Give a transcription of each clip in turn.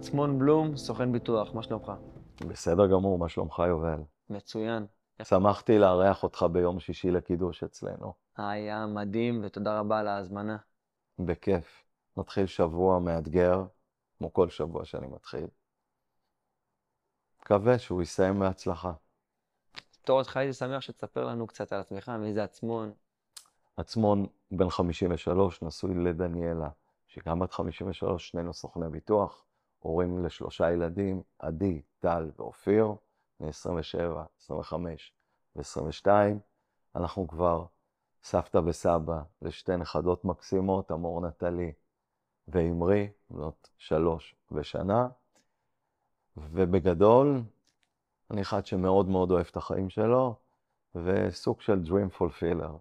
עצמון בלום, סוכן ביטוח, מה שלומך? בסדר גמור, מה שלומך יובל? מצוין. שמחתי לארח אותך ביום שישי לקידוש אצלנו. היה מדהים, ותודה רבה על ההזמנה. בכיף. נתחיל שבוע מאתגר, כמו כל שבוע שאני מתחיל. מקווה שהוא יסיים בהצלחה. בתור אותך הייתי שמח שתספר לנו קצת על עצמך, מי זה עצמון. עצמון בן 53, נשוי לדניאלה, שהיא גם בת 53, שנינו סוכני ביטוח, הורים לשלושה ילדים, עדי, טל ואופיר, בני 27, 25 ו-22. אנחנו כבר סבתא וסבא לשתי נכדות מקסימות, אמור נטלי ואמרי, בנות שלוש ושנה. ובגדול, אני אחד שמאוד מאוד אוהב את החיים שלו, וסוג של Dream Fulfiller.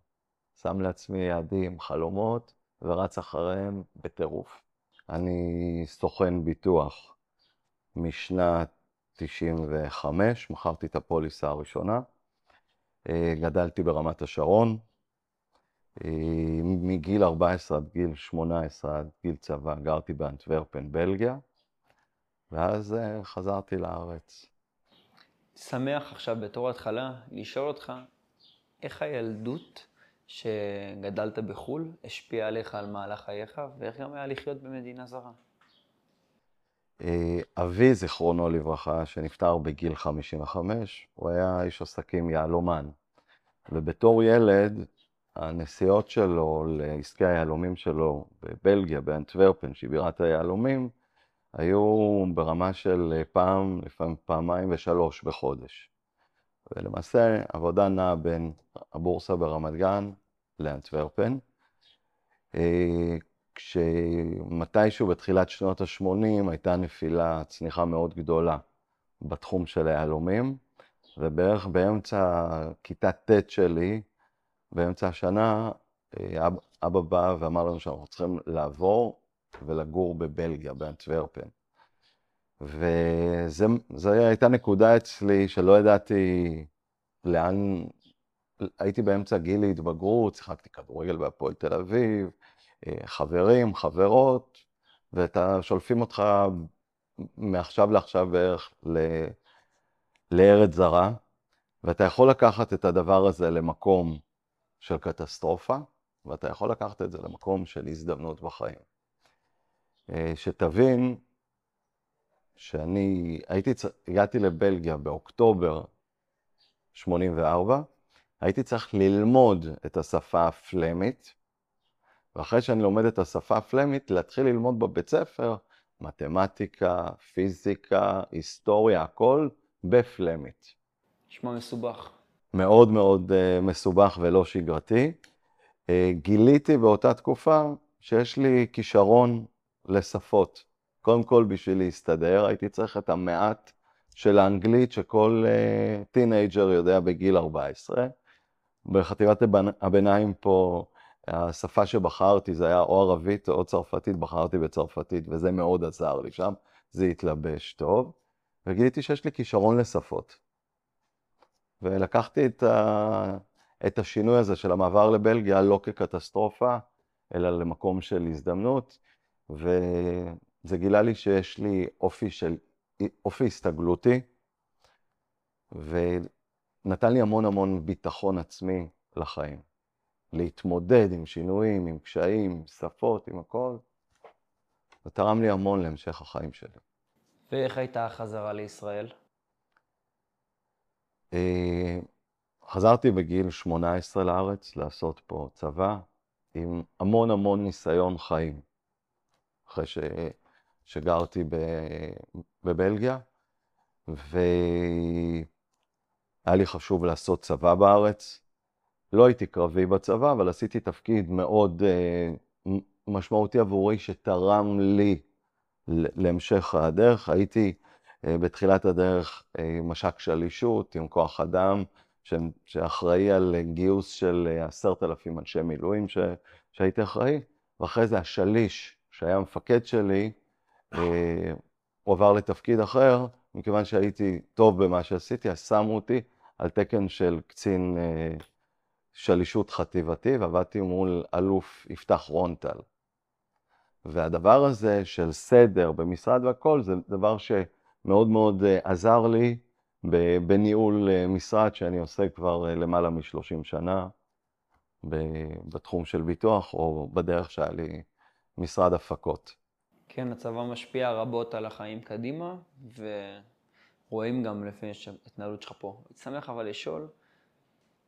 שם לעצמי יעדים, חלומות, ורץ אחריהם בטירוף. אני סוכן ביטוח משנת 95, מכרתי את הפוליסה הראשונה. אה, גדלתי ברמת השרון. אה, מגיל 14 עד גיל 18, עד גיל צבא, גרתי באנטוורפן, בלגיה, ואז אה, חזרתי לארץ. שמח עכשיו בתור התחלה לשאול אותך, איך הילדות שגדלת בחו"ל השפיעה עליך על מהלך חייך, ואיך גם היה לחיות במדינה זרה? אה, אבי, זיכרונו לברכה, שנפטר בגיל 55, הוא היה איש עסקים יהלומן. ובתור ילד, הנסיעות שלו לעסקי היהלומים שלו בבלגיה, באנטוורפן, שהיא בירת היהלומים, היו ברמה של פעם, לפעמים פעמיים ושלוש בחודש. ולמעשה עבודה נעה בין הבורסה ברמת גן לאנטוורפן. אה, כשמתישהו בתחילת שנות ה-80 הייתה נפילה, צניחה מאוד גדולה בתחום של היהלומים, ובערך באמצע כיתה ט' שלי, באמצע השנה, אה, אבא, בא ואמר לנו שאנחנו צריכים לעבור ולגור בבלגיה, באנטוורפן. וזו הייתה נקודה אצלי שלא ידעתי לאן, הייתי באמצע גיל להתבגרות, שיחקתי כדורגל בהפועל תל אביב, אה, חברים, חברות, ואתה, שולפים אותך מעכשיו לעכשיו בערך ל... לארץ זרה, ואתה יכול לקחת את הדבר הזה למקום של קטסטרופה, ואתה יכול לקחת את זה למקום של הזדמנות בחיים. אה, שתבין שאני הייתי, הגעתי לבלגיה באוקטובר 84, הייתי צריך ללמוד את השפה הפלמית, ואחרי שאני לומד את השפה הפלמית, להתחיל ללמוד בבית ספר מתמטיקה, פיזיקה, היסטוריה, הכל בפלמית. נשמע מסובך. מאוד מאוד uh, מסובך ולא שגרתי. Uh, גיליתי באותה תקופה שיש לי כישרון לשפות. קודם כל, בשביל להסתדר, הייתי צריך את המעט של האנגלית שכל uh, teenager יודע בגיל 14. בחטיבת הביניים פה, השפה שבחרתי זה היה או ערבית או צרפתית, בחרתי בצרפתית, וזה מאוד עזר לי שם, זה התלבש טוב, וגיליתי שיש לי כישרון לשפות. ולקחתי את, ה... את השינוי הזה של המעבר לבלגיה לא כקטסטרופה, אלא למקום של הזדמנות, וזה גילה לי שיש לי אופי של, אופי הסתגלותי, ונתן לי המון המון ביטחון עצמי לחיים. להתמודד עם שינויים, עם קשיים, עם שפות, עם הכל. זה תרם לי המון להמשך החיים שלי. ואיך הייתה החזרה לישראל? אה, חזרתי בגיל 18 לארץ לעשות פה צבא, עם המון המון ניסיון חיים, אחרי ש... שגרתי. בבלגיה, והיה לי חשוב לעשות צבא בארץ. לא הייתי קרבי בצבא, אבל עשיתי תפקיד מאוד uh, משמעותי עבורי, שתרם לי להמשך הדרך. הייתי uh, בתחילת הדרך uh, מש"ק שלישות עם כוח אדם. שאחראי על גיוס של עשרת אלפים אנשי מילואים ש... שהייתי אחראי, ואחרי זה השליש, שהיה המפקד שלי, הוא עבר לתפקיד אחר, מכיוון שהייתי טוב במה שעשיתי, אז שמו אותי על תקן של קצין uh, שלישות חטיבתי, ועבדתי מול אלוף יפתח רונטל. והדבר הזה של סדר במשרד והכל, זה דבר שמאוד מאוד אה, עזר לי בניהול אה, משרד שאני עושה כבר אה, למעלה מ-30 שנה בתחום של ביטוח, או בדרך שהיה לי משרד הפקות. כן, הצבא משפיע רבות על החיים קדימה, ורואים גם לפי ההתנהלות שלך פה. הייתי שמח אבל לשאול,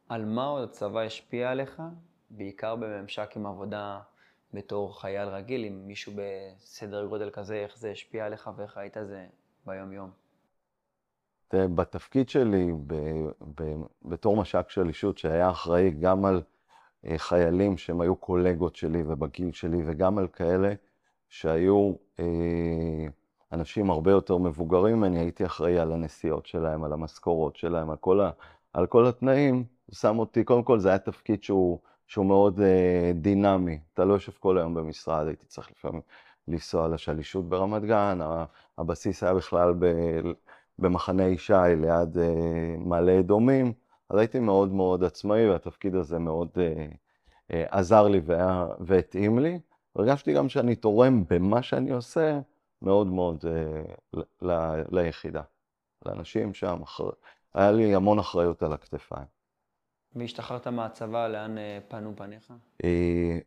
על מה עוד הצבא השפיע עליך, בעיקר בממשק עם עבודה בתור חייל רגיל, עם מישהו בסדר גודל כזה, איך זה השפיע עליך ואיך ראית זה ביום-יום? בתפקיד שלי, ב, ב, בתור מש"ק של אישות, שהיה אחראי גם על אה, חיילים שהם היו קולגות שלי ובגיל שלי, וגם על כאלה שהיו אה, אנשים הרבה יותר מבוגרים ממני, הייתי אחראי על הנסיעות שלהם, על המשכורות שלהם, על כל, ה, על כל התנאים, שם אותי, קודם כל זה היה תפקיד שהוא, שהוא מאוד אה, דינמי, אתה לא יושב כל היום במשרד, הייתי צריך לפעמים לנסוע לשלישות ברמת גן, הבסיס היה בכלל ב, במחנה ישי ליד אה, מעלה אדומים, אז הייתי מאוד מאוד עצמאי והתפקיד הזה מאוד אה, אה, עזר לי והתאים לי. הרגשתי גם שאני תורם במה שאני עושה מאוד מאוד אה, ל, ל, ליחידה, לאנשים שם, אחר... היה לי המון אחריות על הכתפיים. והשתחררת מהצבא, לאן אה, פנו פניך? אה,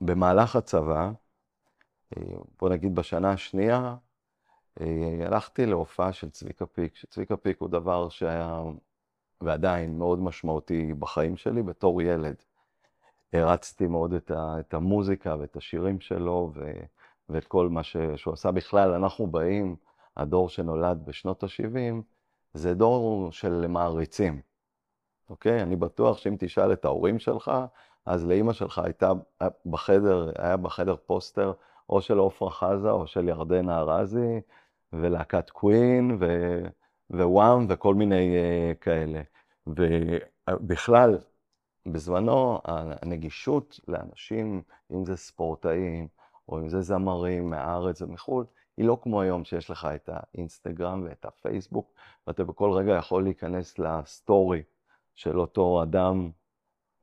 במהלך הצבא, אה, בוא נגיד בשנה השנייה, הלכתי להופעה של צביקה פיק, שצביקה פיק הוא דבר שהיה ועדיין מאוד משמעותי בחיים שלי בתור ילד. הרצתי מאוד את, ה, את המוזיקה ואת השירים שלו ו, ואת כל מה ש, שהוא עשה בכלל. אנחנו באים, הדור שנולד בשנות ה-70, זה דור של מעריצים, אוקיי? אני בטוח שאם תשאל את ההורים שלך, אז לאימא שלך הייתה בחדר, היה בחדר פוסטר או של עפרה חזה או של ירדנה ארזי, ולהקת קווין, ו... ווואם וכל מיני uh, כאלה. ובכלל, בזמנו הנגישות לאנשים, אם זה ספורטאים, או אם זה זמרים מהארץ ומחו"ל, היא לא כמו היום שיש לך את האינסטגרם ואת הפייסבוק, ואתה בכל רגע יכול להיכנס לסטורי של אותו אדם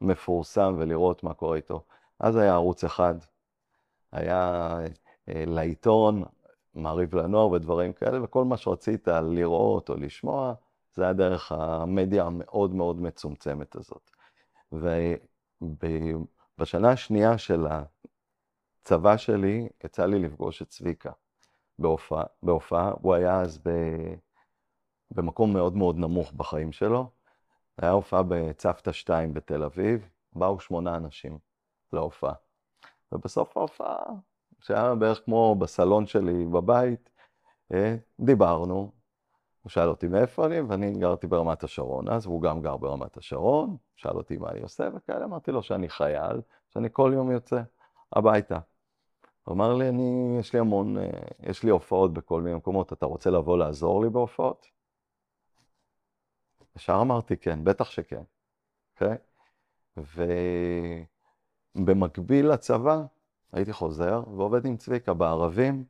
מפורסם ולראות מה קורה איתו. אז היה ערוץ אחד, היה אה, לעיתון, מעריב לנוער ודברים כאלה, וכל מה שרצית לראות או לשמוע, זה היה דרך המדיה המאוד מאוד מצומצמת הזאת. ובשנה השנייה של הצבא שלי, יצא לי לפגוש את צביקה בהופעה. בהופעה. הוא היה אז ב... במקום מאוד מאוד נמוך בחיים שלו. היה הופעה בצוותא 2 בתל אביב, באו שמונה אנשים להופעה. ובסוף ההופעה שהיה בערך כמו בסלון שלי בבית, אה, דיברנו, הוא שאל אותי מאיפה אני, ואני גרתי ברמת השרון אז, והוא גם גר ברמת השרון, שאל אותי מה אני עושה וכאלה, אמרתי לו שאני חייל, שאני כל יום יוצא הביתה. הוא אמר לי, אני, יש לי המון, אה, יש לי הופעות בכל מיני מקומות, אתה רוצה לבוא לעזור לי בהופעות? ישר אמרתי כן, בטח שכן, אוקיי? Okay? ובמקביל לצבא, הייתי חוזר ועובד עם צביקה בערבים,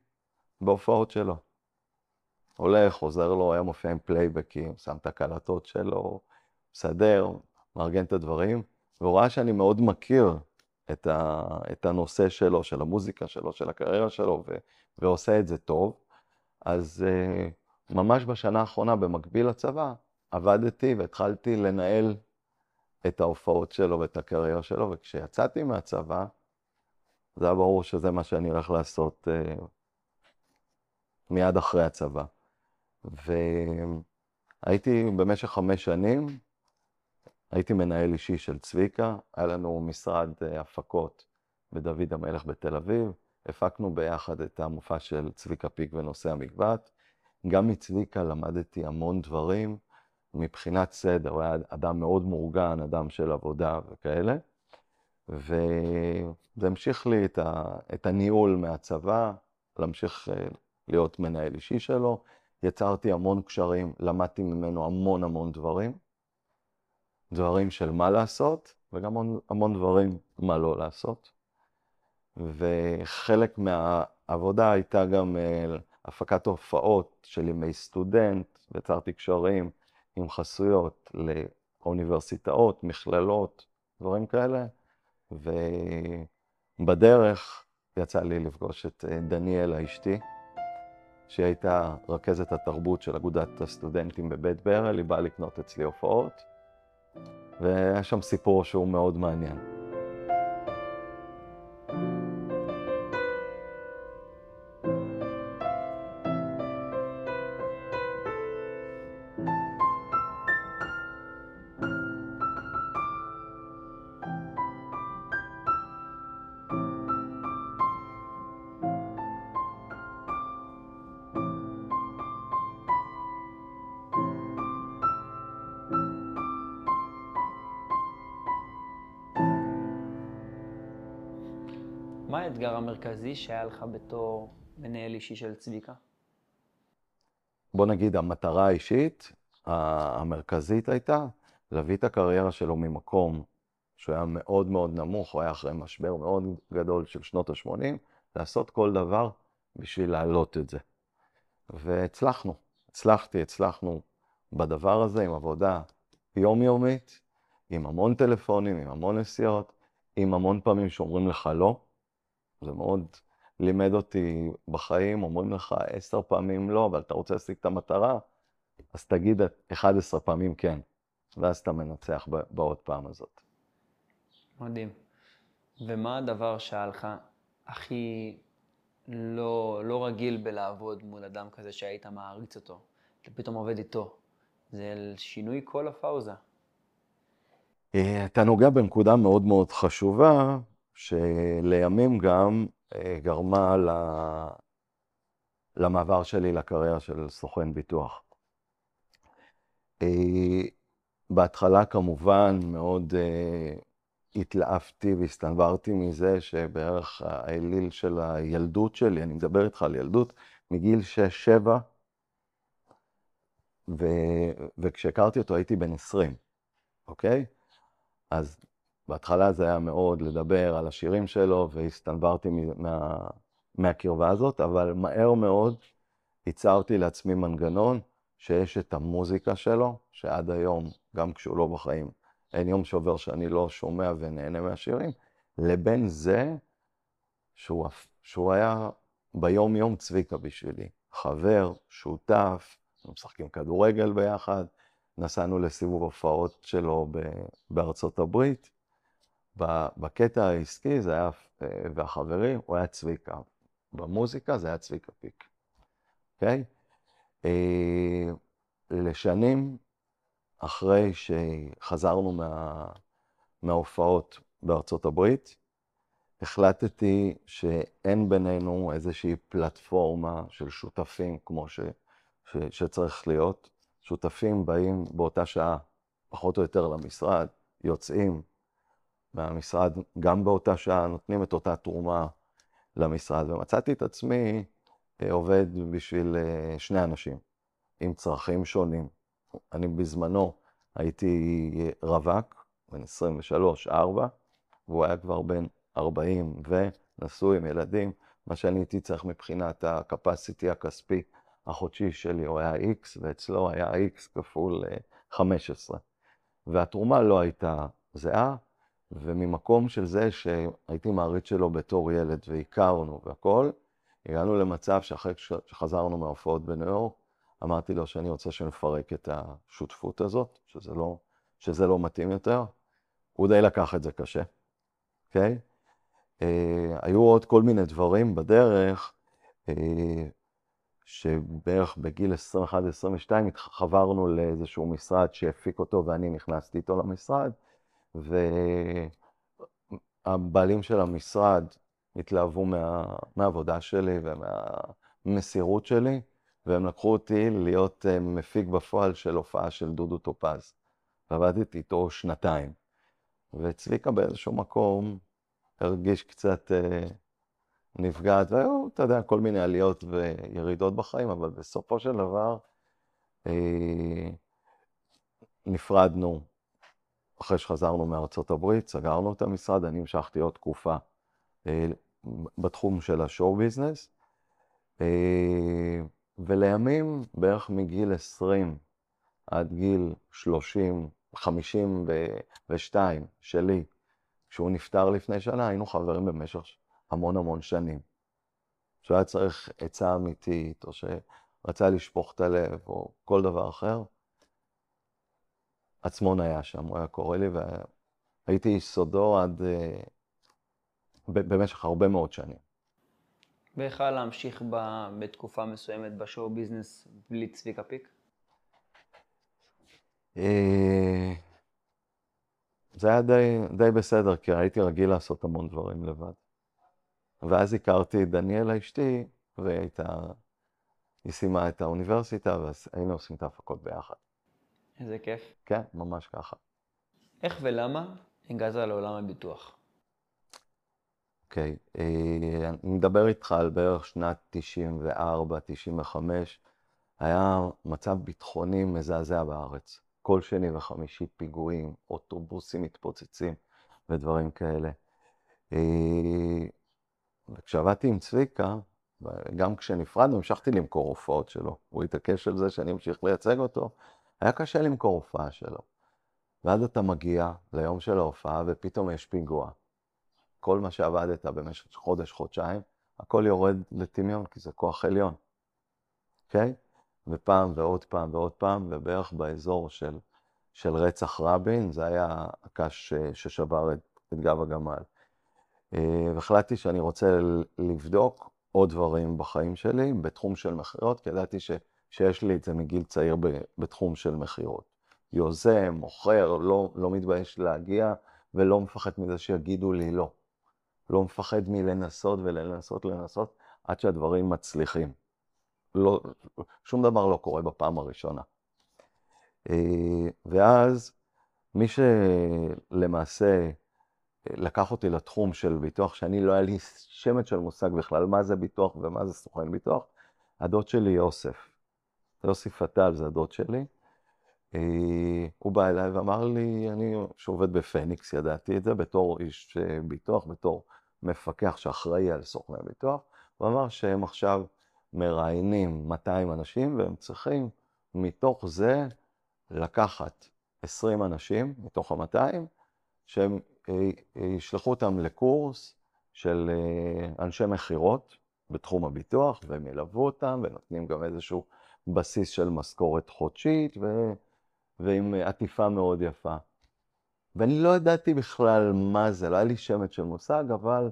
בהופעות שלו. הולך, חוזר לו, היה מופיע עם פלייבקים, שם את הקלטות שלו, מסדר, מארגן את הדברים, והוא ראה שאני מאוד מכיר את, ה, את הנושא שלו, של המוזיקה שלו, של הקריירה שלו, ו, ועושה את זה טוב. אז uh, ממש בשנה האחרונה, במקביל לצבא, עבדתי והתחלתי לנהל את ההופעות שלו ואת הקריירה שלו, וכשיצאתי מהצבא, זה היה ברור שזה מה שאני הולך לעשות uh, מיד אחרי הצבא. והייתי במשך חמש שנים, הייתי מנהל אישי של צביקה, היה לנו משרד uh, הפקות בדוד המלך בתל אביב, הפקנו ביחד את המופע של צביקה פיק ונושא המקבט. גם מצביקה למדתי המון דברים מבחינת סדר, הוא היה אדם מאוד מאורגן, אדם של עבודה וכאלה. וזה המשיך לי את, ה, את הניהול מהצבא, להמשיך אה, להיות מנהל אישי שלו. יצרתי המון קשרים, למדתי ממנו המון המון דברים. דברים של מה לעשות, וגם המון, המון דברים מה לא לעשות. וחלק מהעבודה הייתה גם אה, הפקת הופעות של ימי סטודנט, ויצרתי קשרים עם חסויות לאוניברסיטאות, מכללות, דברים כאלה. בדרך יצא לי לפגוש את אה, דניאלה אשתי, שהיא הייתה רכזת התרבות של אגודת הסטודנטים בבית ברל, היא באה לקנות אצלי הופעות, והיה שם סיפור שהוא מאוד מעניין. האתגר המרכזי שהיה לך בתור מנהל אישי של צביקה? בוא נגיד, המטרה האישית המרכזית הייתה להביא את הקריירה שלו ממקום שהוא היה מאוד מאוד נמוך, הוא היה אחרי משבר מאוד גדול של שנות ה-80, לעשות כל דבר בשביל להעלות את זה. והצלחנו, הצלחתי, הצלחנו בדבר הזה עם עבודה יומיומית, עם המון טלפונים, עם המון נסיעות, עם המון פעמים שאומרים לך לא. זה מאוד לימד אותי בחיים, אומרים לך עשר פעמים לא, אבל אתה רוצה להשיג את המטרה, אז תגיד 11 פעמים כן, ואז אתה מנצח בעוד פעם הזאת. מדהים. ומה הדבר שהיה לך הכי לא, לא רגיל בלעבוד מול אדם כזה שהיית מעריץ אותו, אתה פתאום עובד איתו? זה שינוי כל הפאוזה. אה, אתה נוגע בנקודה מאוד מאוד חשובה, שלימים גם אה, גרמה למעבר שלי לקריירה של סוכן ביטוח. אה, בהתחלה כמובן מאוד אה, התלהבתי והסתנוורתי מזה שבערך האליל של הילדות שלי, אני מדבר איתך על ילדות, מגיל 6-7, ו... וכשהכרתי אותו הייתי בן 20, אוקיי? אז בהתחלה זה היה מאוד לדבר על השירים שלו, והסתנוורתי מה, מהקרבה הזאת, אבל מהר מאוד ייצרתי לעצמי מנגנון שיש את המוזיקה שלו, שעד היום, גם כשהוא לא בחיים, אין יום שעובר שאני לא שומע ונהנה מהשירים, לבין זה שהוא, שהוא היה ביום-יום צביקה בשבילי. חבר, שותף, משחקים כדורגל ביחד, נסענו לסיבוב הופעות שלו בארצות הברית, בקטע העסקי זה היה, והחברי, הוא היה צביקה. במוזיקה זה היה צביקה פיק, אוקיי? Okay? לשנים אחרי שחזרנו מה, מההופעות בארצות הברית, החלטתי שאין בינינו איזושהי פלטפורמה של שותפים כמו ש, ש, שצריך להיות. שותפים באים באותה שעה, פחות או יותר למשרד, יוצאים, מהמשרד, גם באותה שעה נותנים את אותה תרומה למשרד, ומצאתי את עצמי אה, עובד בשביל אה, שני אנשים עם צרכים שונים. אני בזמנו הייתי רווק, בן 23-4, והוא היה כבר בן 40 ונשוי עם ילדים, מה שאני הייתי צריך מבחינת ה-capacity הכספי החודשי שלי, הוא היה X, ואצלו היה X כפול 15. אה, והתרומה לא הייתה זהה, וממקום של זה שהייתי מעריץ שלו בתור ילד והכרנו והכול, הגענו למצב שאחרי שחזרנו מההופעות בניו יורק, אמרתי לו שאני רוצה שנפרק את השותפות הזאת, שזה לא, שזה לא מתאים יותר. הוא די לקח את זה קשה, אוקיי? Okay? אה, היו עוד כל מיני דברים בדרך, אה, שבערך בגיל 21-22 חברנו לאיזשהו משרד שהפיק אותו ואני נכנסתי איתו למשרד, והבעלים של המשרד התלהבו מה, מהעבודה שלי ומהמסירות שלי, והם לקחו אותי להיות אה, מפיק בפועל של הופעה של דודו טופז. ועבדתי איתו שנתיים. וצביקה באיזשהו מקום הרגיש קצת אה, נפגעת, והיו, אתה יודע, כל מיני עליות וירידות בחיים, אבל בסופו של דבר אה, נפרדנו אחרי שחזרנו מארצות הברית, סגרנו את המשרד, אני המשכתי עוד תקופה אה, בתחום של השואו ביזנס, אה, ולימים, בערך מגיל 20 עד גיל 30, 52 שלי, כשהוא נפטר לפני שנה, היינו חברים במשך המון המון שנים. כשהוא היה צריך עצה אמיתית, או שרצה לשפוך את הלב, או כל דבר אחר, עצמון היה שם, הוא היה קורא לי, והייתי איש סודו עד... אה, במשך הרבה מאוד שנים. ואיך היה להמשיך ב, בתקופה מסוימת בשואו ביזנס בלי צביקה פיק? אה, זה היה די, די בסדר, כי הייתי רגיל לעשות המון דברים לבד. ואז הכרתי את דניאלה אשתי, והיא הייתה, היא סיימה את האוניברסיטה, והיינו עושים את ההפקות ביחד. איזה כיף. כן, ממש ככה. איך ולמה הגעת לעולם הביטוח? אוקיי, okay, אה, אני מדבר איתך על בערך שנת 94, 95, היה מצב ביטחוני מזעזע בארץ. כל שני וחמישי פיגועים, אוטובוסים מתפוצצים ודברים כאלה. אה, וכשעבדתי עם צביקה, גם כשנפרדנו, המשכתי למכור הופעות שלו. הוא התעקש על זה שאני אמשיך לייצג אותו. היה קשה למכור הופעה שלו. ואז אתה מגיע ליום של ההופעה ופתאום יש פיגוע. כל מה שעבדת במשך חודש, חודשיים, הכל יורד לטמיון, כי זה כוח עליון, אוקיי? Okay? ופעם ועוד פעם ועוד פעם, ובערך באזור של, של רצח רבין, זה היה הקש ששבר את, את גב הגמל. אה, והחלטתי שאני רוצה לבדוק עוד דברים בחיים שלי בתחום של מכירות, כי ידעתי ש, שיש לי את זה מגיל צעיר בתחום של מכירות. יוזם, מוכר, לא, לא מתבייש להגיע ולא מפחד מזה שיגידו לי לא. לא מפחד מלנסות ולנסות לנסות עד שהדברים מצליחים. לא, שום דבר לא קורה בפעם הראשונה. אה, ואז מי שלמעשה לקח אותי לתחום של ביטוח, שאני לא היה לי שמץ של מושג בכלל מה זה ביטוח ומה זה סוכן ביטוח, הדוד שלי יוסף. יוסי פטל זה הדוד שלי. אה, הוא בא אליי ואמר לי, אני שעובד בפניקס, ידעתי את זה, בתור איש אה, ביטוח, בתור מפקח שאחראי על סוכני ביטוח, הוא אמר שהם עכשיו מראיינים 200 אנשים והם צריכים מתוך זה לקחת 20 אנשים מתוך ה-200, שהם אה, ישלחו אותם לקורס של אנשי מכירות בתחום הביטוח, והם ילוו אותם ונותנים גם איזשהו בסיס של משכורת חודשית ו... ועם עטיפה מאוד יפה. ואני לא ידעתי בכלל מה זה, לא היה לי שמץ של מושג, אבל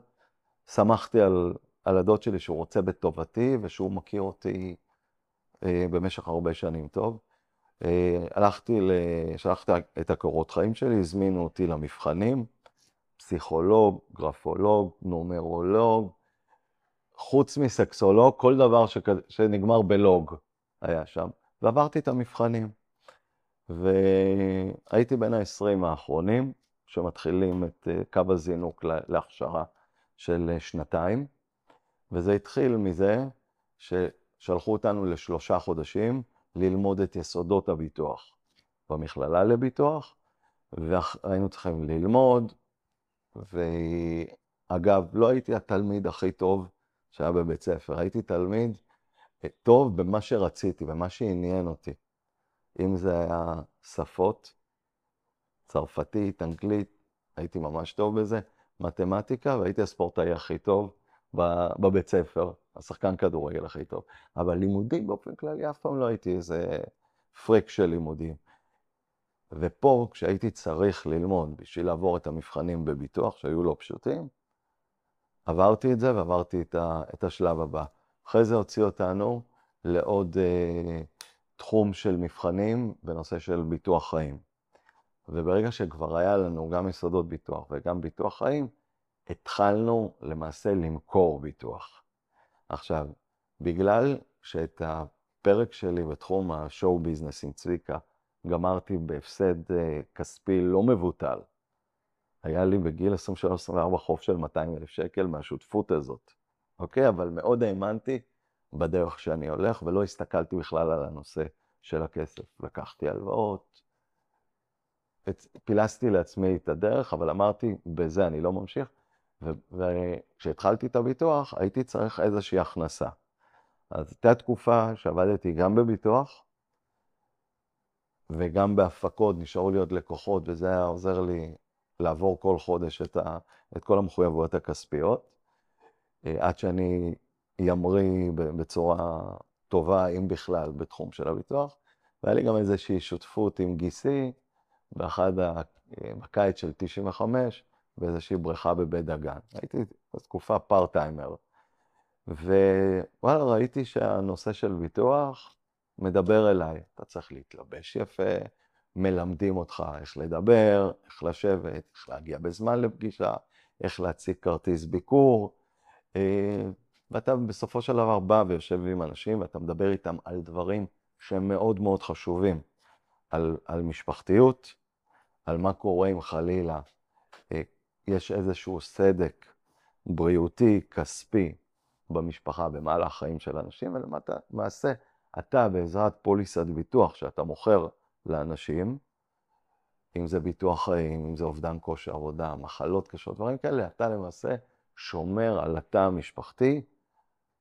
שמחתי על, על הדוד שלי שהוא רוצה בטובתי ושהוא מכיר אותי אה, במשך הרבה שנים טוב. אה, הלכתי, שלחתי את הקורות חיים שלי, הזמינו אותי למבחנים, פסיכולוג, גרפולוג, נומרולוג, חוץ מסקסולוג, כל דבר שכ... שנגמר בלוג היה שם, ועברתי את המבחנים. והייתי בין ה-20 האחרונים שמתחילים את אה, קו הזינוק להכשרה של אה, שנתיים, וזה התחיל מזה ששלחו אותנו לשלושה חודשים ללמוד את יסודות הביטוח במכללה לביטוח, והיינו צריכים ללמוד, ואגב, לא הייתי התלמיד הכי טוב שהיה בבית ספר, הייתי תלמיד טוב במה שרציתי, במה שעניין אותי. אם זה היה שפות, צרפתית, אנגלית, הייתי ממש טוב בזה, מתמטיקה, והייתי הספורטאי הכי טוב בבית ספר, השחקן כדורגל הכי טוב. אבל לימודים באופן כללי, אף פעם לא הייתי איזה פריק של לימודים. ופה, כשהייתי צריך ללמוד בשביל לעבור את המבחנים בביטוח, שהיו לא פשוטים, עברתי את זה ועברתי את, ה, את השלב הבא. אחרי זה הוציא אותנו לעוד אה, תחום של מבחנים בנושא של ביטוח חיים. וברגע שכבר היה לנו גם יסודות ביטוח וגם ביטוח חיים, התחלנו למעשה למכור ביטוח. עכשיו, בגלל שאת הפרק שלי בתחום השואו ביזנס עם צביקה, גמרתי בהפסד אה, כספי לא מבוטל. היה לי בגיל 23-24 חוב של 200 אלף שקל מהשותפות הזאת, אוקיי? אבל מאוד האמנתי בדרך שאני הולך, ולא הסתכלתי בכלל על הנושא של הכסף. לקחתי הלוואות, פילסתי לעצמי את הדרך, אבל אמרתי, בזה אני לא ממשיך. וכשהתחלתי את הביטוח, הייתי צריך איזושהי הכנסה. אז הייתה תקופה שעבדתי גם בביטוח וגם בהפקות, נשארו לי עוד לקוחות, וזה היה עוזר לי לעבור כל חודש את, ה, את כל המחויבויות הכספיות, עד שאני ימריא בצורה טובה, אם בכלל, בתחום של הביטוח. והיה לי גם איזושהי שותפות עם גיסי, באחד, ה... בקיץ של 95, באיזושהי בריכה בבית דגן. הייתי בתקופה פארט-טיימר. ווואלה, ראיתי שהנושא של ביטוח מדבר אליי. אתה צריך להתלבש יפה, מלמדים אותך איך לדבר, איך לשבת, איך להגיע בזמן לפגישה, איך להציג כרטיס ביקור. אה, ואתה בסופו של דבר בא ויושב עם אנשים ואתה מדבר איתם על דברים שהם מאוד מאוד חשובים, על, על משפחתיות, על מה קורה אם חלילה אה, יש איזשהו סדק בריאותי, כספי, במשפחה במהלך החיים של אנשים, ולמעשה אתה בעזרת פוליסת ביטוח שאתה מוכר לאנשים, אם זה ביטוח חיים, אם זה אובדן כושר עבודה, מחלות קשות, דברים כאלה, אתה למעשה שומר על התא המשפחתי,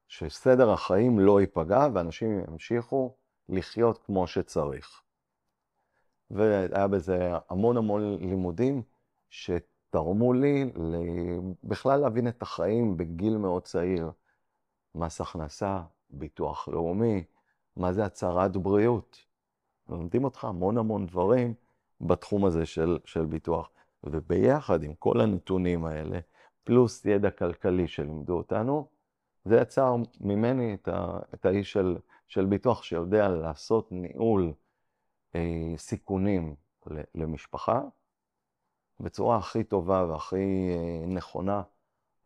שסדר החיים לא ייפגע ואנשים ימשיכו לחיות כמו שצריך. והיה בזה המון המון לימודים שתרמו לי בכלל להבין את החיים בגיל מאוד צעיר. מס הכנסה, ביטוח לאומי, מה זה הצהרת בריאות. לומדים אותך המון המון דברים בתחום הזה של, של ביטוח. וביחד עם כל הנתונים האלה, פלוס ידע כלכלי שלימדו אותנו, זה יצר ממני את, ה, את האיש של, של ביטוח שיודע לעשות ניהול אה, סיכונים למשפחה בצורה הכי טובה והכי אה, נכונה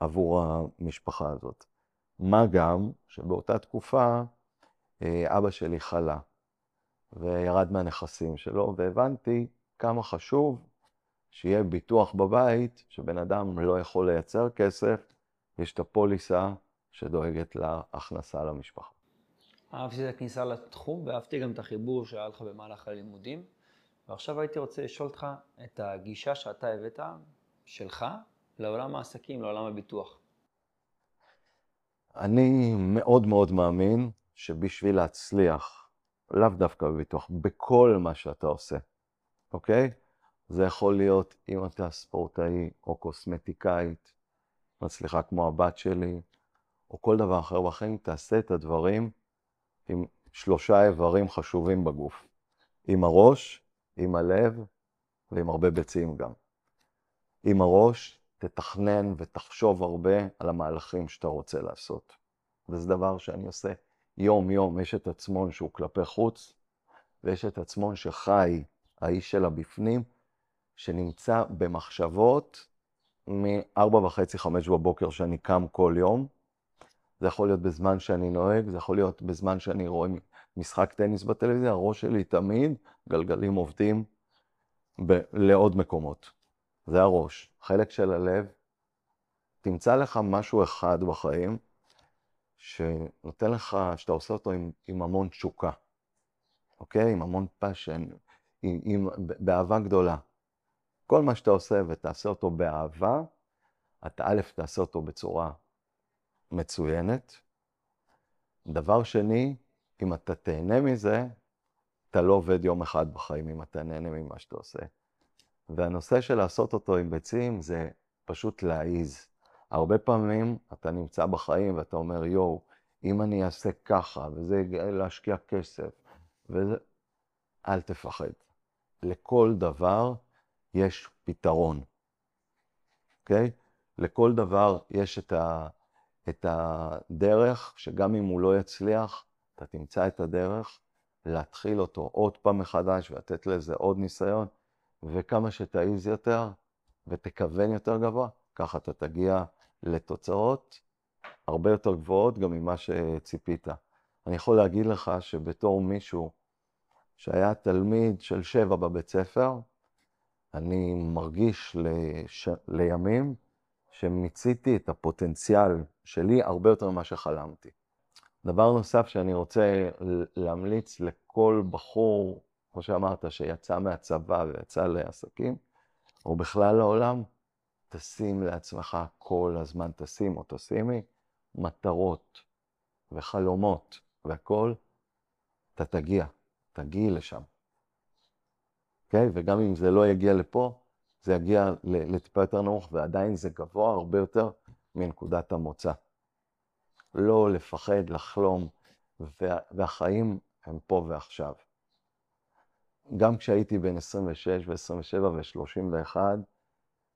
עבור המשפחה הזאת. מה גם שבאותה תקופה אה, אבא שלי חלה וירד מהנכסים שלו, והבנתי כמה חשוב שיהיה ביטוח בבית, שבן אדם לא יכול לייצר כסף, יש את הפוליסה שדואגת להכנסה למשפחה. אהבתי את הכניסה לתחום, ואהבתי גם את החיבור שהיה לך במהלך הלימודים. ועכשיו הייתי רוצה לשאול אותך את הגישה שאתה הבאת, שלך, לעולם העסקים, לעולם הביטוח. אני מאוד מאוד מאמין שבשביל להצליח, לאו דווקא בביטוח, בכל מה שאתה עושה, אוקיי? זה יכול להיות אם אתה ספורטאי או קוסמטיקאית, מצליחה כמו הבת שלי, או כל דבר אחר בחיים, תעשה את הדברים עם שלושה איברים חשובים בגוף. עם הראש, עם הלב ועם הרבה ביצים גם. עם הראש, תתכנן ותחשוב הרבה על המהלכים שאתה רוצה לעשות. וזה דבר שאני עושה יום-יום. יש את עצמון שהוא כלפי חוץ, ויש את עצמון שחי, האיש שלה בפנים, שנמצא במחשבות מ-4 וחצי, 5 בבוקר שאני קם כל יום, זה יכול להיות בזמן שאני נוהג, זה יכול להיות בזמן שאני רואה משחק טניס בטלוויזיה, הראש שלי תמיד, גלגלים עובדים ב- לעוד מקומות. זה הראש. חלק של הלב, תמצא לך משהו אחד בחיים שנותן לך, שאתה עושה אותו עם, עם המון תשוקה, אוקיי? עם המון passion, עם, עם, באהבה גדולה. כל מה שאתה עושה ותעשה אותו באהבה, אתה א', תעשה אותו בצורה מצוינת. דבר שני, אם אתה תהנה מזה, אתה לא עובד יום אחד בחיים אם אתה נהנה ממה שאתה עושה. והנושא של לעשות אותו עם ביצים זה פשוט להעיז. הרבה פעמים אתה נמצא בחיים ואתה אומר, יואו, אם אני אעשה ככה, וזה להשקיע כסף, וזה... אל תפחד. לכל דבר יש פתרון, אוקיי? לכל דבר יש את ה... את הדרך, שגם אם הוא לא יצליח, אתה תמצא את הדרך להתחיל אותו עוד פעם מחדש ולתת לזה עוד ניסיון, וכמה שתעיז יותר ותכוון יותר גבוה, ככה אתה תגיע לתוצאות הרבה יותר גבוהות גם ממה שציפית. אני יכול להגיד לך שבתור מישהו שהיה תלמיד של שבע בבית ספר, אני מרגיש לש... לימים שמיציתי את הפוטנציאל שלי הרבה יותר ממה שחלמתי. דבר נוסף שאני רוצה להמליץ לכל בחור, כמו שאמרת, שיצא מהצבא ויצא לעסקים, או בכלל לעולם, תשים לעצמך כל הזמן, תשים או תשימי מטרות וחלומות והכול, אתה תגיע, תגיעי לשם. אוקיי? Okay? וגם אם זה לא יגיע לפה, זה יגיע לטיפה יותר נמוך, ועדיין זה גבוה הרבה יותר מנקודת המוצא. לא לפחד, לחלום, וה, והחיים הם פה ועכשיו. גם כשהייתי בן 26 ו-27 ו-31,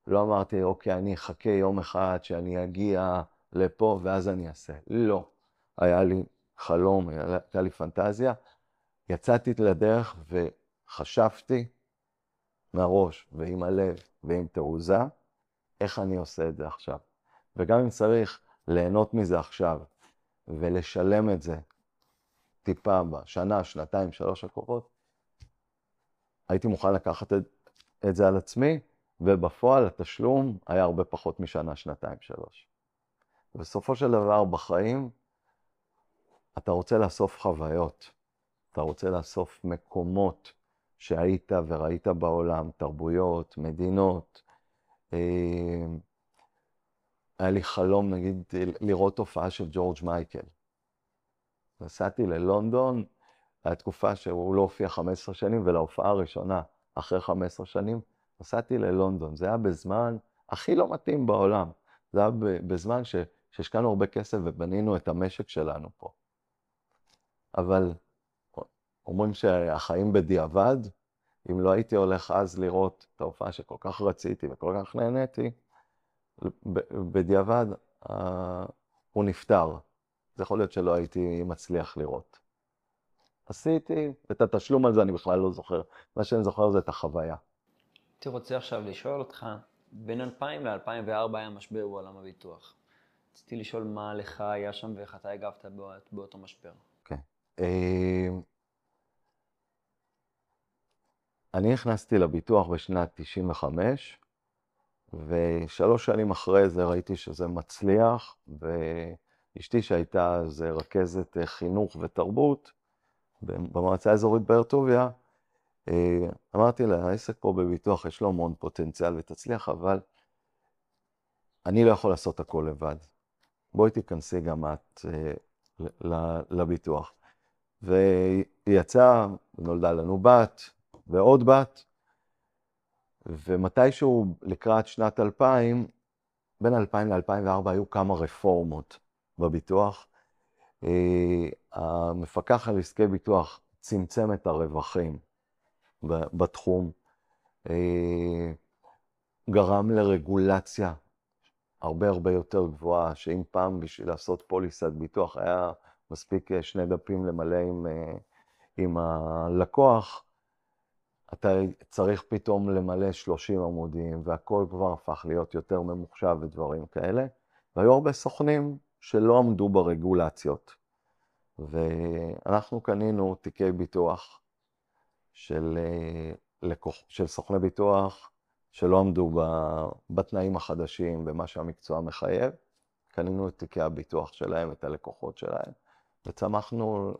לא אמרתי, אוקיי, אני אחכה יום אחד שאני אגיע לפה ואז אני אעשה. לא. היה לי חלום, הייתה לי פנטזיה. יצאתי לדרך וחשבתי מהראש ועם הלב ועם תעוזה, איך אני עושה את זה עכשיו. וגם אם צריך ליהנות מזה עכשיו ולשלם את זה טיפה בשנה, שנתיים, שלוש הקרובות, הייתי מוכן לקחת את, את זה על עצמי, ובפועל התשלום היה הרבה פחות משנה, שנתיים, שלוש. בסופו של דבר בחיים, אתה רוצה לאסוף חוויות, אתה רוצה לאסוף מקומות שהיית וראית בעולם, תרבויות, מדינות. אה, היה לי חלום, נגיד, לראות הופעה של ג'ורג' מייקל. נסעתי ללונדון, הייתה תקופה שהוא לא הופיע 15 שנים, ולהופעה הראשונה, אחרי 15 שנים, נסעתי ללונדון. זה היה בזמן הכי לא מתאים בעולם. זה היה בזמן שהשקענו הרבה כסף ובנינו את המשק שלנו פה. אבל אומרים שהחיים בדיעבד, אם לא הייתי הולך אז לראות את ההופעה שכל כך רציתי וכל כך נהניתי, בדיעבד אה, הוא נפטר. זה יכול להיות שלא הייתי מצליח לראות. עשיתי, ואת התשלום על זה אני בכלל לא זוכר. מה שאני זוכר זה את החוויה. הייתי רוצה עכשיו לשאול אותך, בין 2000 ל-2004 היה משבר בעולם הביטוח. רציתי לשאול מה לך היה שם ואיך אתה הגבת באותו משבר. כן. Okay. אני נכנסתי לביטוח בשנת 95, ושלוש שנים אחרי זה ראיתי שזה מצליח, ואשתי שהייתה אז רכזת חינוך ותרבות במועצה האזורית באר טוביה, אה, אמרתי לה, העסק פה בביטוח יש לו המון פוטנציאל ותצליח, אבל אני לא יכול לעשות הכל לבד. בואי תיכנסי גם את אה, לביטוח. והיא יצאה, נולדה לנו בת ועוד בת, ומתישהו לקראת שנת 2000, בין 2000 ל-2004 היו כמה רפורמות בביטוח. אה, המפקח על עסקי ביטוח צמצם את הרווחים בתחום, אה, גרם לרגולציה הרבה הרבה יותר גבוהה, שאם פעם בשביל לעשות פוליסת ביטוח היה מספיק אה, שני דפים למלא עם, עם הלקוח, אתה צריך פתאום למלא 30 עמודים, והכל כבר הפך להיות יותר ממוחשב ודברים כאלה. והיו הרבה סוכנים שלא עמדו ברגולציות. ואנחנו קנינו תיקי ביטוח של, אה, לקוח, של סוכני ביטוח שלא עמדו בתנאים החדשים, במה שהמקצוע מחייב. קנינו את תיקי הביטוח שלהם, את הלקוחות שלהם, וצמחנו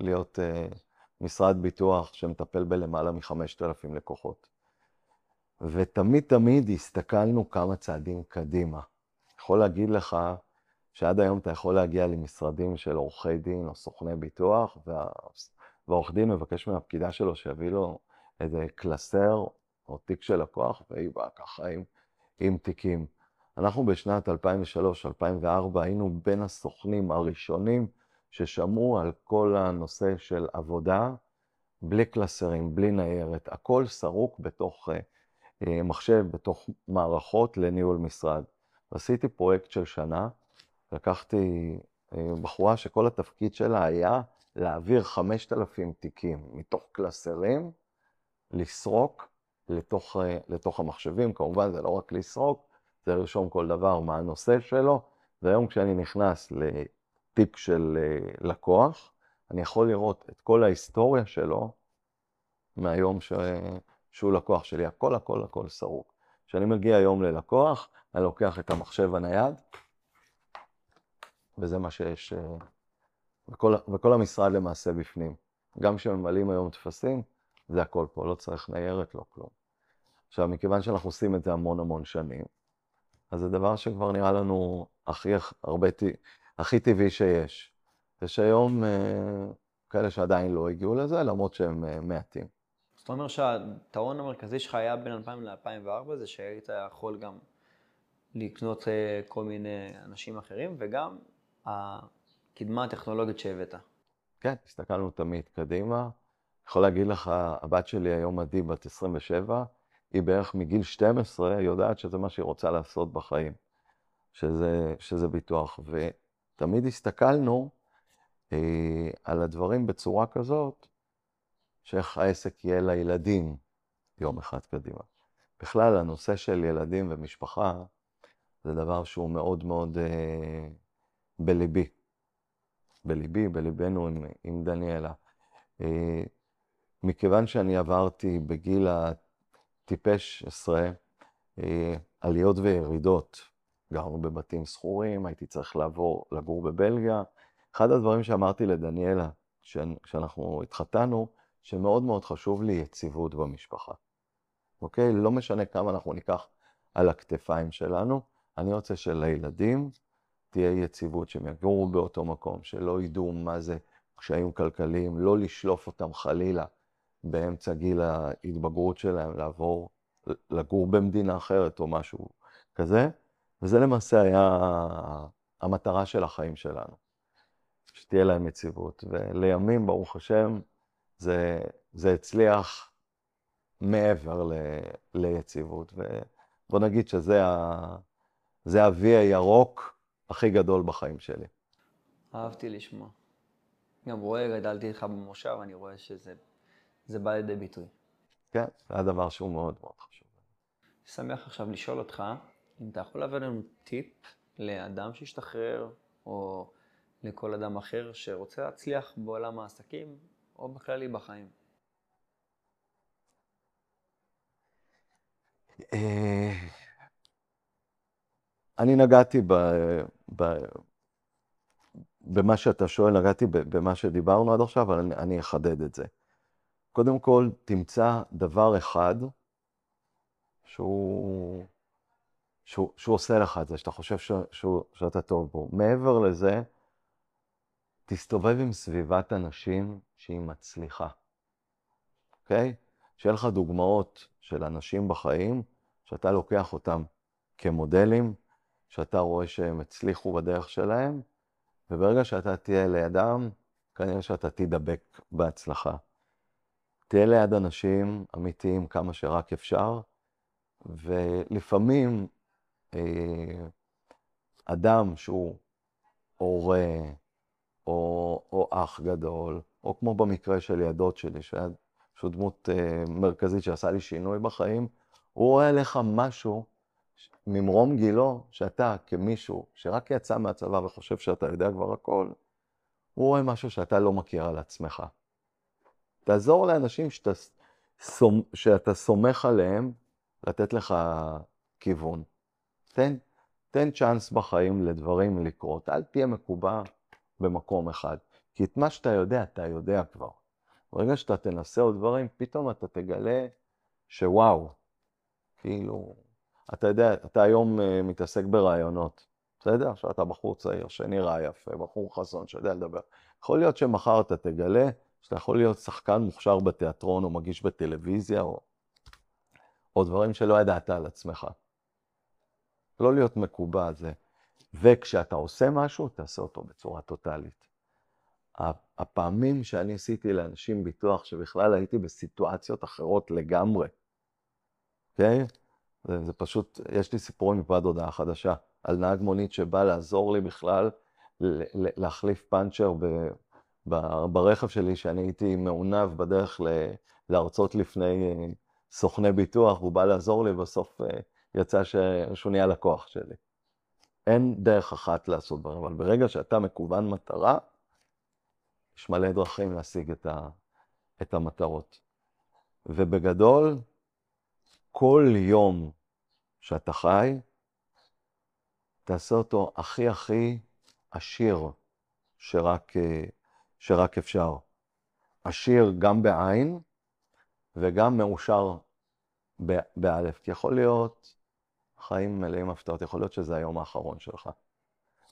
להיות uh, משרד ביטוח שמטפל בלמעלה מ-5,000 לקוחות. ותמיד תמיד הסתכלנו כמה צעדים קדימה. יכול להגיד לך שעד היום אתה יכול להגיע למשרדים של עורכי דין או סוכני ביטוח, וה... והעורך דין מבקש מהפקידה שלו שיביא לו איזה קלסר או תיק של לקוח, והיא באה ככה עם, עם תיקים. אנחנו בשנת 2003-2004 היינו בין הסוכנים הראשונים ששמעו על כל הנושא של עבודה בלי קלסרים, בלי ניירת, הכל סרוק בתוך uh, מחשב, בתוך מערכות לניהול משרד. עשיתי פרויקט של שנה, לקחתי uh, בחורה שכל התפקיד שלה היה להעביר 5,000 תיקים מתוך קלסרים, לסרוק לתוך, uh, לתוך המחשבים, כמובן זה לא רק לסרוק, זה לרשום כל דבר מה הנושא שלו, והיום כשאני נכנס תיק של אה, לקוח, אני יכול לראות את כל ההיסטוריה שלו מהיום ש... שהוא לקוח שלי, הכל הכל הכל סרוק. כשאני מגיע היום ללקוח, אני לוקח את המחשב הנייד, וזה מה שיש, אה, וכל, וכל המשרד למעשה בפנים. גם כשממלאים היום טפסים, זה הכל פה, לא צריך ניירת, לא כלום. עכשיו, מכיוון שאנחנו עושים את זה המון המון שנים, אז זה דבר שכבר נראה לנו הכי הרבה, הכי טבעי שיש. יש היום uh, כאלה שעדיין לא הגיעו לזה, למרות שהם uh, מעטים. זאת אומרת שהטעון המרכזי שלך היה בין 2000 ל-2004, זה שהיית יכול גם לקנות אה, כל מיני אנשים אחרים, וגם הקדמה הטכנולוגית שהבאת. כן, הסתכלנו תמיד קדימה. יכול להגיד לך, הבת שלי היום עדי, בת 27, היא בערך מגיל 12 יודעת שזה מה שהיא רוצה לעשות בחיים, שזה, שזה ביטוח. ותמיד הסתכלנו אה, על הדברים בצורה כזאת, שאיך העסק יהיה לילדים יום אחד קדימה. בכלל, הנושא של ילדים ומשפחה זה דבר שהוא מאוד מאוד אה, בליבי. בליבי, בליבנו עם, עם דניאלה. אה, מכיוון שאני עברתי בגיל הטיפש עשרה, אה, עליות וירידות, גרנו בבתים שכורים, הייתי צריך לעבור לגור בבלגיה. אחד הדברים שאמרתי לדניאלה, כשאנחנו התחתנו, שמאוד מאוד חשוב לי יציבות במשפחה. אוקיי? לא משנה כמה אנחנו ניקח על הכתפיים שלנו, אני רוצה שלילדים תהיה יציבות, שהם יגורו באותו מקום, שלא ידעו מה זה קשיים כלכליים, לא לשלוף אותם חלילה באמצע גיל ההתבגרות שלהם, לעבור, לגור במדינה אחרת או משהו כזה, וזה למעשה היה המטרה של החיים שלנו, שתהיה להם יציבות. ולימים, ברוך השם, זה, זה הצליח מעבר ל, ליציבות. ובוא נגיד שזה ה, זה ה-V הירוק הכי גדול בחיים שלי. אהבתי לשמוע. גם רואה, גדלתי איתך במושב, אני רואה שזה בא לידי ביטוי. כן, זה הדבר שהוא מאוד מאוד חשוב. שמח עכשיו לשאול אותך, אם אתה יכול להביא לנו טיפ לאדם שהשתחרר, או לכל אדם אחר שרוצה להצליח בעולם העסקים, או בכללי בחיים. אה, אני נגעתי ב, ב, במה שאתה שואל, נגעתי במה שדיברנו עד עכשיו, אבל אני, אני אחדד את זה. קודם כל, תמצא דבר אחד שהוא, שהוא, שהוא עושה לך את זה, שאתה חושב ש, שהוא, שאתה טוב בו. מעבר לזה, תסתובב עם סביבת אנשים שהיא מצליחה, אוקיי? שיהיה לך דוגמאות של אנשים בחיים, שאתה לוקח אותם כמודלים, שאתה רואה שהם הצליחו בדרך שלהם, וברגע שאתה תהיה לידם, כנראה שאתה תדבק בהצלחה. תהיה ליד אנשים אמיתיים כמה שרק אפשר, ולפעמים אדם שהוא הורה, או, או אח גדול, או כמו במקרה של ילדות שלי, פשוט דמות אה, מרכזית שעשה לי שינוי בחיים, הוא רואה עליך משהו ממרום גילו, שאתה כמישהו שרק יצא מהצבא וחושב שאתה יודע כבר הכל, הוא רואה משהו שאתה לא מכיר על עצמך. תעזור לאנשים שאתה, שאתה סומך עליהם לתת לך כיוון. תן, תן צ'אנס בחיים לדברים לקרות, אל תהיה מקובע במקום אחד. כי את מה שאתה יודע, אתה יודע כבר. ברגע שאתה תנסה עוד דברים, פתאום אתה תגלה שוואו, כאילו, אתה יודע, אתה היום uh, מתעסק ברעיונות, בסדר? עכשיו אתה בחור צעיר שנראה יפה, בחור חזון שיודע לדבר. יכול להיות שמחר אתה תגלה שאתה יכול להיות שחקן מוכשר בתיאטרון או מגיש בטלוויזיה או, או דברים שלא ידעת על עצמך. לא להיות מקובע זה. וכשאתה עושה משהו, תעשה אותו בצורה טוטאלית. הפעמים שאני עשיתי לאנשים ביטוח שבכלל הייתי בסיטואציות אחרות לגמרי, אוקיי? Okay? זה, זה פשוט, יש לי סיפורים מפעד הודעה חדשה, על נהג מונית שבא לעזור לי בכלל להחליף פאנצ'ר ב, ב, ברכב שלי, שאני הייתי מעונב בדרך ל, להרצות לפני אה, סוכני ביטוח, הוא בא לעזור לי, בסוף אה, יצא שהוא נהיה לקוח שלי. אין דרך אחת לעשות דברים, אבל ברגע שאתה מקוון מטרה, יש מלא דרכים להשיג את, ה, את המטרות. ובגדול, כל יום שאתה חי, תעשה אותו הכי הכי עשיר שרק, שרק אפשר. עשיר גם בעין וגם מאושר באלף. כי יכול להיות חיים מלאים הפתעות, יכול להיות שזה היום האחרון שלך.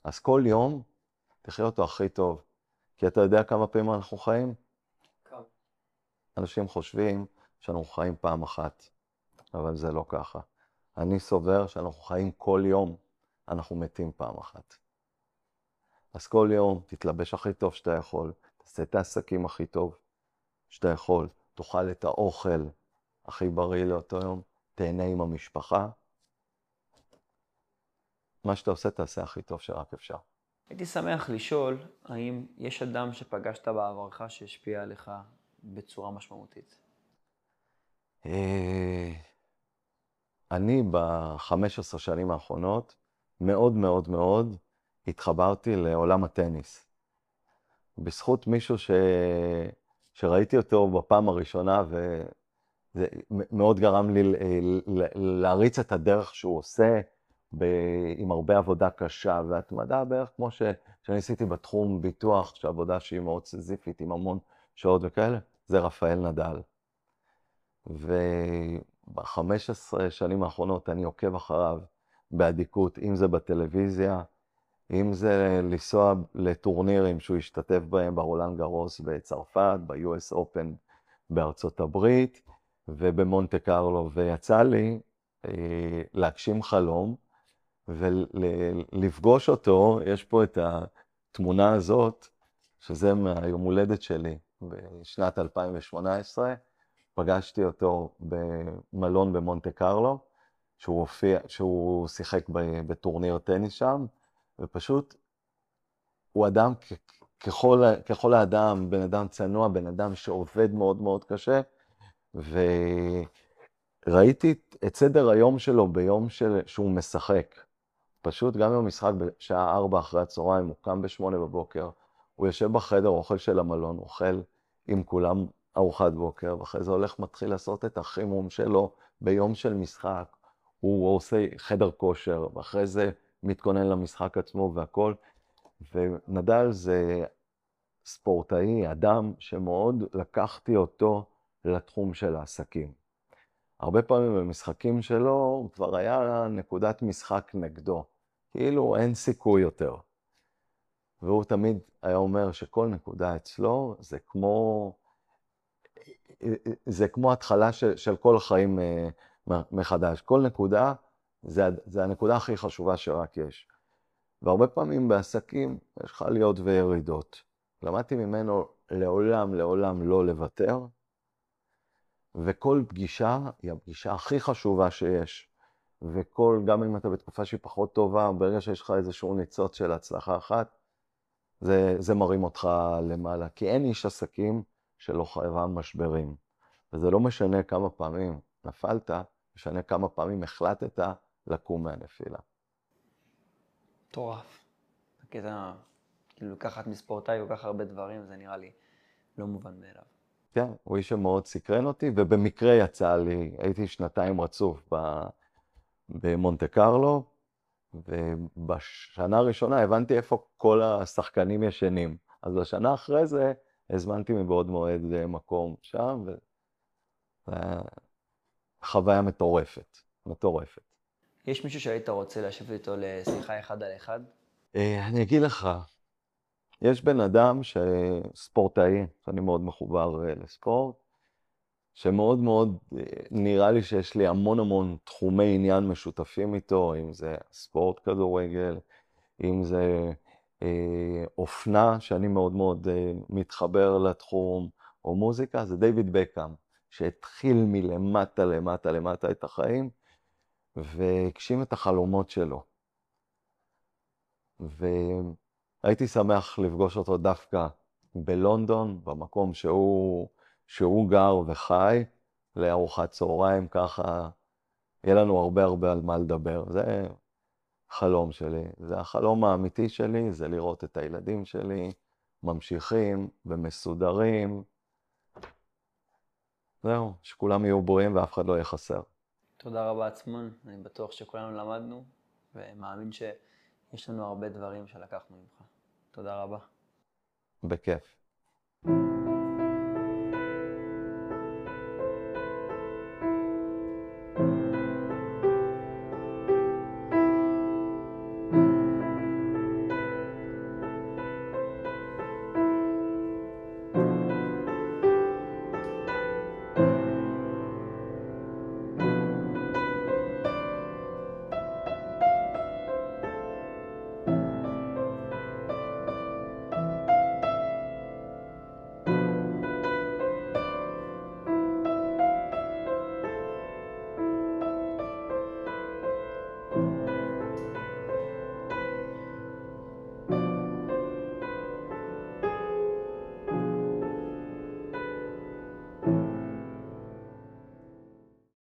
אז כל יום, תחיה אותו הכי טוב. כי אתה יודע כמה פעמים אנחנו חיים? כמה. אנשים חושבים שאנחנו חיים פעם אחת, אבל זה לא ככה. אני סובר שאנחנו חיים כל יום, אנחנו מתים פעם אחת. אז כל יום תתלבש הכי טוב שאתה יכול, תעשה את העסקים הכי טוב שאתה יכול, תאכל את האוכל הכי בריא לאותו יום, תהנה עם המשפחה. מה שאתה עושה, תעשה הכי טוב שרק אפשר. הייתי שמח לשאול, האם יש אדם שפגשת בעברך שהשפיע עליך בצורה משמעותית? אה, אני ב-15 שנים האחרונות מאוד מאוד מאוד התחברתי לעולם הטניס. בזכות מישהו ש... שראיתי אותו בפעם הראשונה, וזה מאוד גרם לי להריץ את הדרך שהוא עושה, ב... עם הרבה עבודה קשה והתמדה, בערך כמו ש... שאני עשיתי בתחום ביטוח, שעבודה שהיא מאוד סזיפית, עם המון שעות וכאלה, זה רפאל נדל. וב-15 שנים האחרונות אני עוקב אחריו באדיקות, אם זה בטלוויזיה, אם זה לנסוע לטורנירים שהוא השתתף בהם ברולנד גרוס בצרפת, ב-US Open בארצות הברית ובמונטה קרלו, ויצא לי אה, להגשים חלום ולפגוש אותו, יש פה את התמונה הזאת, שזה מהיום הולדת שלי בשנת 2018, פגשתי אותו במלון במונטה קרלו, שהוא, הופיע, שהוא שיחק בטורניר טניס שם, ופשוט הוא אדם ככל, ככל האדם, בן אדם צנוע, בן אדם שעובד מאוד מאוד קשה, וראיתי את סדר היום שלו ביום של, שהוא משחק. פשוט גם אם המשחק בשעה 4 אחרי הצהריים, הוא קם ב-8 בבוקר, הוא יושב בחדר אוכל של המלון, אוכל עם כולם ארוחת בוקר, ואחרי זה הולך, מתחיל לעשות את החימום שלו ביום של משחק. הוא עושה חדר כושר, ואחרי זה מתכונן למשחק עצמו והכל. ונדל זה ספורטאי, אדם שמאוד לקחתי אותו לתחום של העסקים. הרבה פעמים במשחקים שלו הוא כבר היה נקודת משחק נגדו, כאילו אין סיכוי יותר. והוא תמיד היה אומר שכל נקודה אצלו זה כמו, זה כמו התחלה של, של כל החיים אה, מחדש. כל נקודה זה, זה הנקודה הכי חשובה שרק יש. והרבה פעמים בעסקים יש לך עליות וירידות. למדתי ממנו לעולם, לעולם לא לוותר, וכל פגישה היא הפגישה הכי חשובה שיש. וכל, גם אם אתה בתקופה שהיא פחות טובה, ברגע שיש לך איזשהו ניצוץ של הצלחה אחת, זה, זה מרים אותך למעלה. כי אין איש עסקים שלא חייבה משברים. וזה לא משנה כמה פעמים נפלת, משנה כמה פעמים החלטת לקום מהנפילה. מטורף. הקטע, כאילו לקחת מספורטאי כל כך הרבה דברים, זה נראה לי לא מובן מאליו. כן, הוא איש שמאוד סקרן אותי, ובמקרה יצא לי, הייתי שנתיים רצוף במונטה קרלו, ובשנה הראשונה הבנתי איפה כל השחקנים ישנים. אז בשנה אחרי זה הזמנתי מבעוד מועד מקום שם, וזו חוויה מטורפת, מטורפת. יש מישהו שהיית רוצה לשבת איתו לשיחה אחד על אחד? אה, אני אגיד לך, יש בן אדם ספורטאי, שאני מאוד מחובר אה, לספורט, שמאוד מאוד אה, נראה לי שיש לי המון המון תחומי עניין משותפים איתו, אם זה ספורט כדורגל, אם זה אה, אופנה, שאני מאוד מאוד אה, מתחבר לתחום, או מוזיקה, זה דיוויד בקאם, שהתחיל מלמטה למטה למטה את החיים, והגשים את החלומות שלו. והייתי שמח לפגוש אותו דווקא בלונדון, במקום שהוא, שהוא גר וחי, לארוחת צהריים, ככה יהיה לנו הרבה הרבה על מה לדבר. זה חלום שלי. זה החלום האמיתי שלי, זה לראות את הילדים שלי ממשיכים ומסודרים. זהו, שכולם יהיו בריאים ואף אחד לא יהיה חסר. תודה רבה עצמון, אני בטוח שכולנו למדנו, ומאמין שיש לנו הרבה דברים שלקחנו ממך. תודה רבה. בכיף.